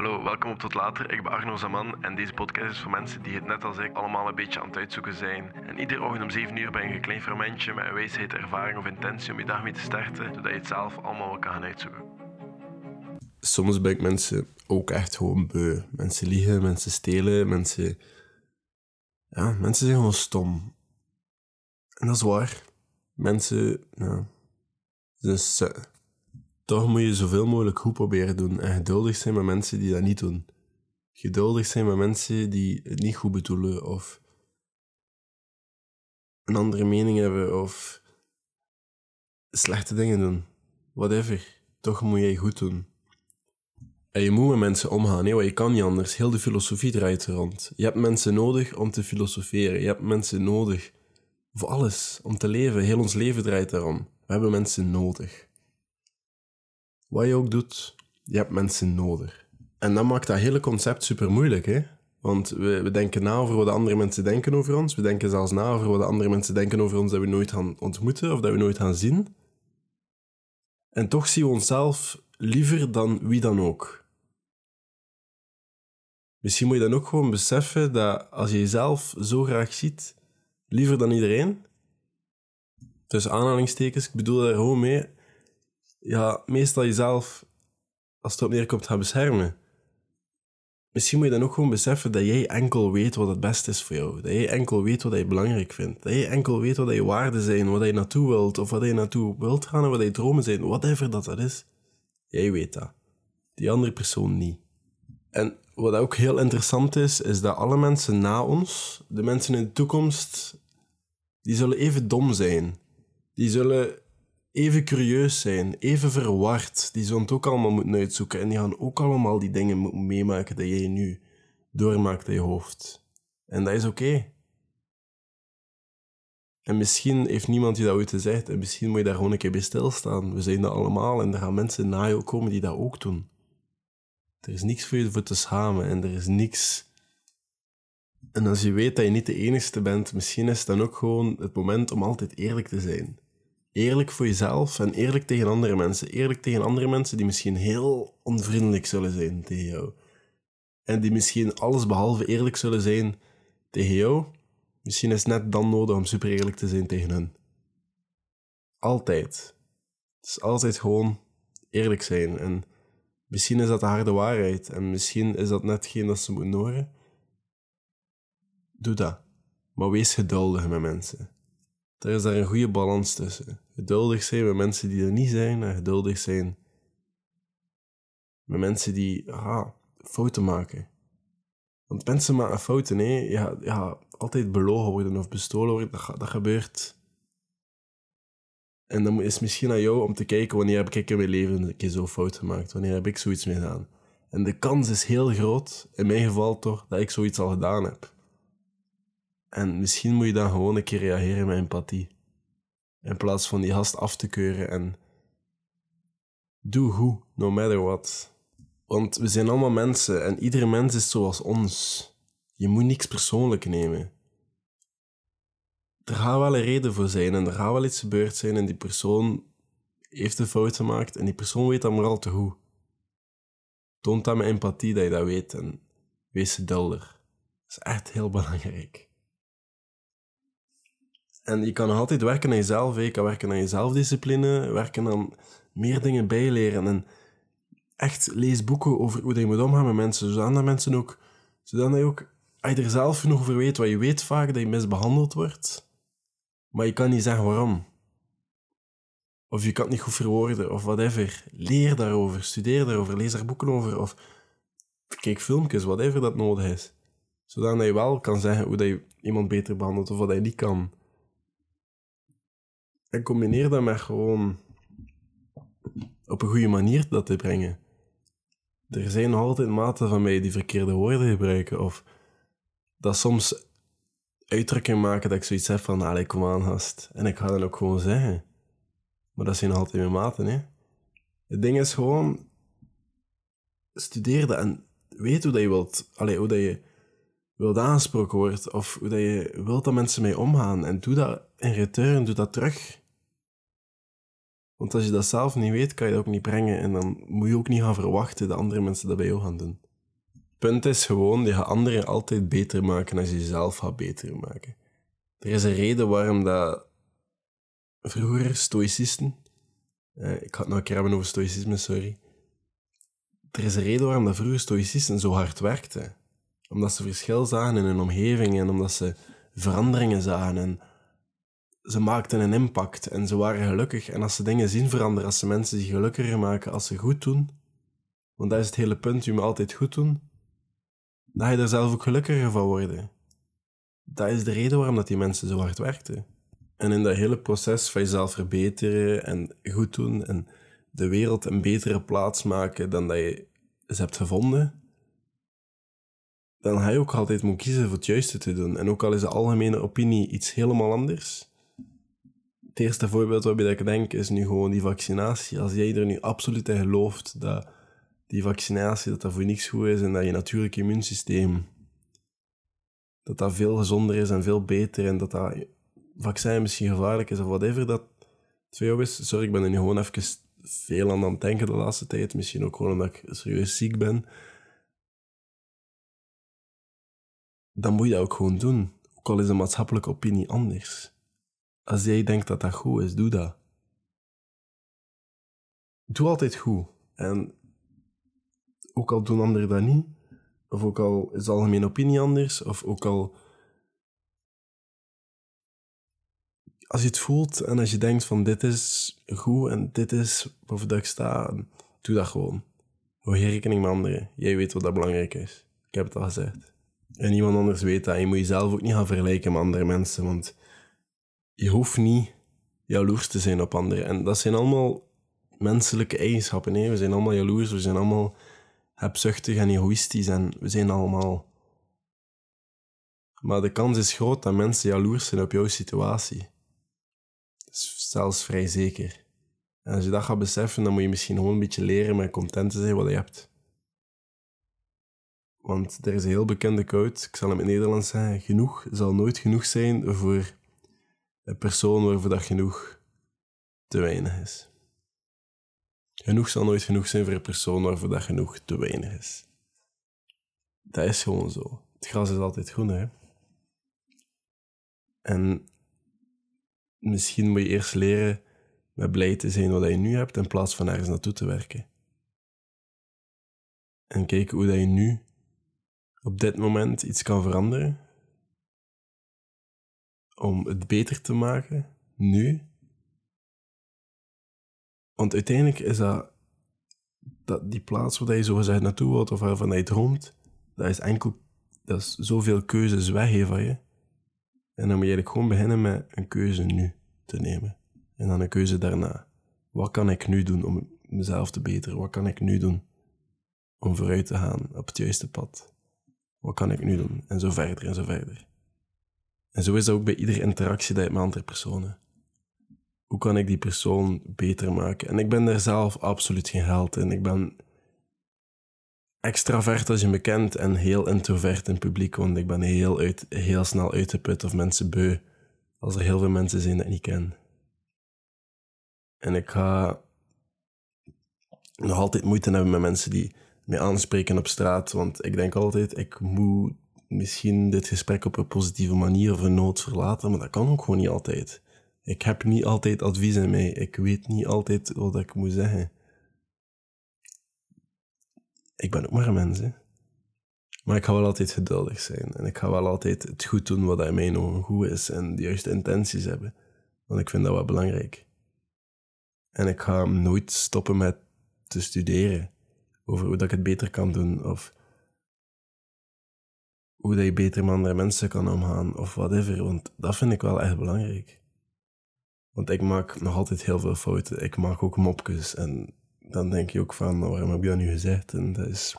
Hallo, welkom op Tot Later. Ik ben Arno Zaman en deze podcast is voor mensen die het net als ik allemaal een beetje aan het uitzoeken zijn. En iedere ochtend om 7 uur ben je een klein fermentje met een wijsheid, ervaring of intentie om je dag mee te starten, zodat je het zelf allemaal wel kan gaan uitzoeken. Soms ben ik mensen ook echt gewoon beu. Mensen liegen, mensen stelen, mensen... Ja, mensen zijn gewoon stom. En dat is waar. Mensen, ja... Dus... toch moet je zoveel mogelijk goed proberen doen en geduldig zijn met mensen die dat niet doen. Geduldig zijn met mensen die het niet goed bedoelen of een andere mening hebben of slechte dingen doen. Whatever. Toch moet jij goed doen. En je moet met mensen omgaan, hè, want je kan niet anders. Heel de filosofie draait er rond. Je hebt mensen nodig om te filosoferen. Je hebt mensen nodig voor alles, om te leven. Heel ons leven draait daarom. We hebben mensen nodig. Wat je ook doet, je hebt mensen nodig. En dat maakt dat hele concept super moeilijk, hè? Want we, denken na over wat de andere mensen denken over ons. We denken zelfs na over wat de andere mensen denken over ons dat we nooit gaan ontmoeten of dat we nooit gaan zien. En toch zien we onszelf liever dan wie dan ook. Misschien moet je dan ook gewoon beseffen dat als je jezelf zo graag ziet, liever dan iedereen, tussen aanhalingstekens, ik bedoel daar gewoon mee, ja, meestal jezelf, als het erop neerkomt, gaat beschermen. Misschien moet je dan ook gewoon beseffen dat jij enkel weet wat het beste is voor jou. Dat jij enkel weet wat je belangrijk vindt. Dat jij enkel weet wat je waarden zijn, wat je naartoe wilt, of wat je naartoe wilt gaan en wat je dromen zijn. Whatever dat dat is. Jij weet dat. Die andere persoon niet. En wat ook heel interessant is, is dat alle mensen na ons, de mensen in de toekomst, die zullen even dom zijn. Die zullen even curieus zijn, even verward. Die zullen het ook allemaal moeten uitzoeken. En die gaan ook allemaal die dingen meemaken dat jij nu doormaakt in je hoofd. En dat is oké. En misschien heeft niemand je dat ooit gezegd. En misschien moet je daar gewoon een keer bij stilstaan. We zijn dat allemaal. En er gaan mensen na je komen die dat ook doen. Er is niks voor je voor te schamen. En er is niks... En als je weet dat je niet de enigste bent, misschien is het dan ook gewoon het moment om altijd eerlijk te zijn eerlijk voor jezelf en eerlijk tegen andere mensen. Eerlijk tegen andere mensen die misschien heel onvriendelijk zullen zijn tegen jou. En die misschien alles behalve eerlijk zullen zijn tegen jou. Misschien is het net dan nodig om super eerlijk te zijn tegen hen. Altijd. Het is altijd gewoon eerlijk zijn. En misschien is dat de harde waarheid. En misschien is dat net geen dat ze moeten horen. Doe dat. Maar wees geduldig met mensen. Er is daar een goede balans tussen. Geduldig zijn met mensen die er niet zijn en geduldig zijn met mensen die fouten maken. Want mensen maken fouten, hè. Ja, ja, altijd belogen worden of bestolen worden, dat, dat gebeurt. En dan is het misschien aan jou om te kijken wanneer heb ik in mijn leven een keer zo fout gemaakt. Wanneer heb ik zoiets mee gedaan. En de kans is heel groot, in mijn geval toch, dat ik zoiets al gedaan heb. En misschien moet je dan gewoon een keer reageren met empathie. In plaats van die gast af te keuren en... Doe goed, no matter what. Want we zijn allemaal mensen en iedere mens is zoals ons. Je moet niks persoonlijk nemen. Er gaat wel een reden voor zijn en er gaat wel iets gebeurd zijn en die persoon heeft een fout gemaakt en die persoon weet dat maar al te goed. Toont dat met empathie dat je dat weet en wees geduldig. Dat is echt heel belangrijk. En je kan altijd werken aan jezelf. Je kan werken aan je zelfdiscipline, werken aan meer dingen bijleren. En echt lees boeken over hoe je moet omgaan met mensen. Zodat dat mensen ook... Zodat je ook... Als er zelf genoeg over weet, wat je weet vaak dat je misbehandeld wordt. Maar je kan niet zeggen waarom. Of je kan het niet goed verwoorden, of whatever. Leer daarover, studeer daarover, lees daar boeken over. Of kijk filmpjes, whatever dat nodig is. Zodat je wel kan zeggen hoe dat je iemand beter behandelt, of wat je niet kan. En combineer dat met gewoon op een goede manier dat te brengen. Er zijn nog altijd maten van mij die verkeerde woorden gebruiken. Of dat soms uitdrukkingen maken dat ik zoiets heb van, allee, kom aan, gast. En ik ga dat ook gewoon zeggen. Maar dat zijn nog altijd mijn maten, hè. Het ding is gewoon, studeer dat en weet hoe dat je wilt, allee, hoe dat je wilt aangesproken wordt, of hoe dat je wilt dat mensen mee omgaan. En doe dat in return, doe dat terug. Want als je dat zelf niet weet, kan je dat ook niet brengen. En dan moet je ook niet gaan verwachten dat andere mensen dat bij jou gaan doen. punt is gewoon, je gaat anderen altijd beter maken als je jezelf gaat beter maken. Er is een reden waarom dat vroeger stoïcisten... Eh, ik ga het nog een keer hebben over stoïcisme, sorry. Er is een reden waarom dat vroeger stoïcisten zo hard werkten. Omdat ze verschil zagen in hun omgeving en omdat ze veranderingen zagen en ze maakten een impact en ze waren gelukkig. En als ze dingen zien veranderen, als ze mensen zich gelukkiger maken, als ze goed doen, want dat is het hele punt, je moet altijd goed doen, dan ga je er zelf ook gelukkiger van worden. Dat is de reden waarom dat die mensen zo hard werkten. En in dat hele proces van jezelf verbeteren en goed doen en de wereld een betere plaats maken dan dat je ze hebt gevonden, dan ga je ook altijd moeten kiezen voor het juiste te doen. En ook al is de algemene opinie iets helemaal anders. Het eerste voorbeeld waarbij ik denk is nu gewoon die vaccinatie. Als jij er nu absoluut in gelooft dat die vaccinatie dat dat voor niks goed is en dat je natuurlijk immuunsysteem dat dat veel gezonder is en veel beter en dat dat vaccin misschien gevaarlijk is of whatever dat voor jou is. Sorry, ik ben er nu gewoon even veel aan aan het denken de laatste tijd. Misschien ook gewoon omdat ik serieus ziek ben. Dan moet je dat ook gewoon doen. Ook al is de maatschappelijke opinie anders. Als jij denkt dat dat goed is, doe dat. Doe altijd goed. En ook al doen anderen dat niet, of ook al is de algemene opinie anders, of ook al als je het voelt en als je denkt van dit is goed en dit is waarvoor ik sta, doe dat gewoon. Hou geen rekening met anderen. Jij weet wat dat belangrijk is. Ik heb het al gezegd. En niemand anders weet dat. Je moet jezelf ook niet gaan vergelijken met andere mensen, want je hoeft niet jaloers te zijn op anderen. En dat zijn allemaal menselijke eigenschappen. Nee? We zijn allemaal jaloers, we zijn allemaal hebzuchtig en egoïstisch en we zijn allemaal... Maar de kans is groot dat mensen jaloers zijn op jouw situatie zelfs vrij zeker. En als je dat gaat beseffen, dan moet je misschien gewoon een beetje leren met content te zijn wat je hebt. Want er is een heel bekende quote, ik zal hem in Nederlands zeggen, genoeg zal nooit genoeg zijn voor een persoon waarvoor dat genoeg te weinig is. Genoeg zal nooit genoeg zijn voor een persoon waarvoor dat genoeg te weinig is. Dat is gewoon zo. Het gras is altijd groen. En misschien moet je eerst leren met blij te zijn wat je nu hebt in plaats van ergens naartoe te werken. En kijken hoe dat je nu op dit moment iets kan veranderen om het beter te maken, nu. Want uiteindelijk is dat, dat die plaats waar je zogezegd naartoe wilt of waarvan je droomt, dat is enkel dat is zoveel keuzes weg van je. En dan moet je eigenlijk gewoon beginnen met een keuze nu te nemen. En dan een keuze daarna. Wat kan ik nu doen om mezelf te beteren? Wat kan ik nu doen om vooruit te gaan op het juiste pad? Wat kan ik nu doen? En zo verder en zo verder. En zo is dat ook bij iedere interactie dat je met andere personen. Hoe kan ik die persoon beter maken? En ik ben daar zelf absoluut geen held in. Ik ben extravert als je me kent en heel introvert in publiek, want ik ben heel, uit, heel snel uitgeput of mensen beu als er heel veel mensen zijn dat ik niet ken. En ik ga nog altijd moeite hebben met mensen die me aanspreken op straat, want ik denk altijd, ik moet misschien dit gesprek op een positieve manier of een nood verlaten, maar dat kan ook gewoon niet altijd. Ik heb niet altijd advies in mij. Ik weet niet altijd wat ik moet zeggen ik ben ook maar een mens, hè. Maar ik ga wel altijd geduldig zijn. En ik ga wel altijd het goed doen wat in mijn ogen goed is. En de juiste intenties hebben. Want ik vind dat wel belangrijk. En ik ga nooit stoppen met te studeren. Over hoe dat ik het beter kan doen. Of hoe dat je beter met andere mensen kan omgaan. Of whatever. Want dat vind ik wel echt belangrijk. Want ik maak nog altijd heel veel fouten. Ik maak ook mopjes. En dan denk je ook van, nou, waarom heb je dat nu gezegd? En dat is,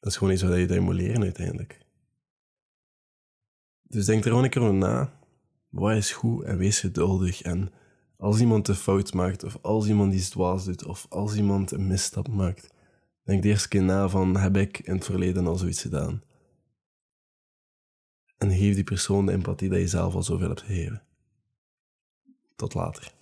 dat gewoon iets wat je dat moet leren uiteindelijk. Dus denk er gewoon een keer over na. Wat is goed en wees geduldig. En als iemand een fout maakt, of als iemand iets dwaas doet, of als iemand een misstap maakt, denk de eerste keer na van, heb ik in het verleden al zoiets gedaan? En geef die persoon de empathie dat je zelf al zoveel hebt gegeven. Tot later.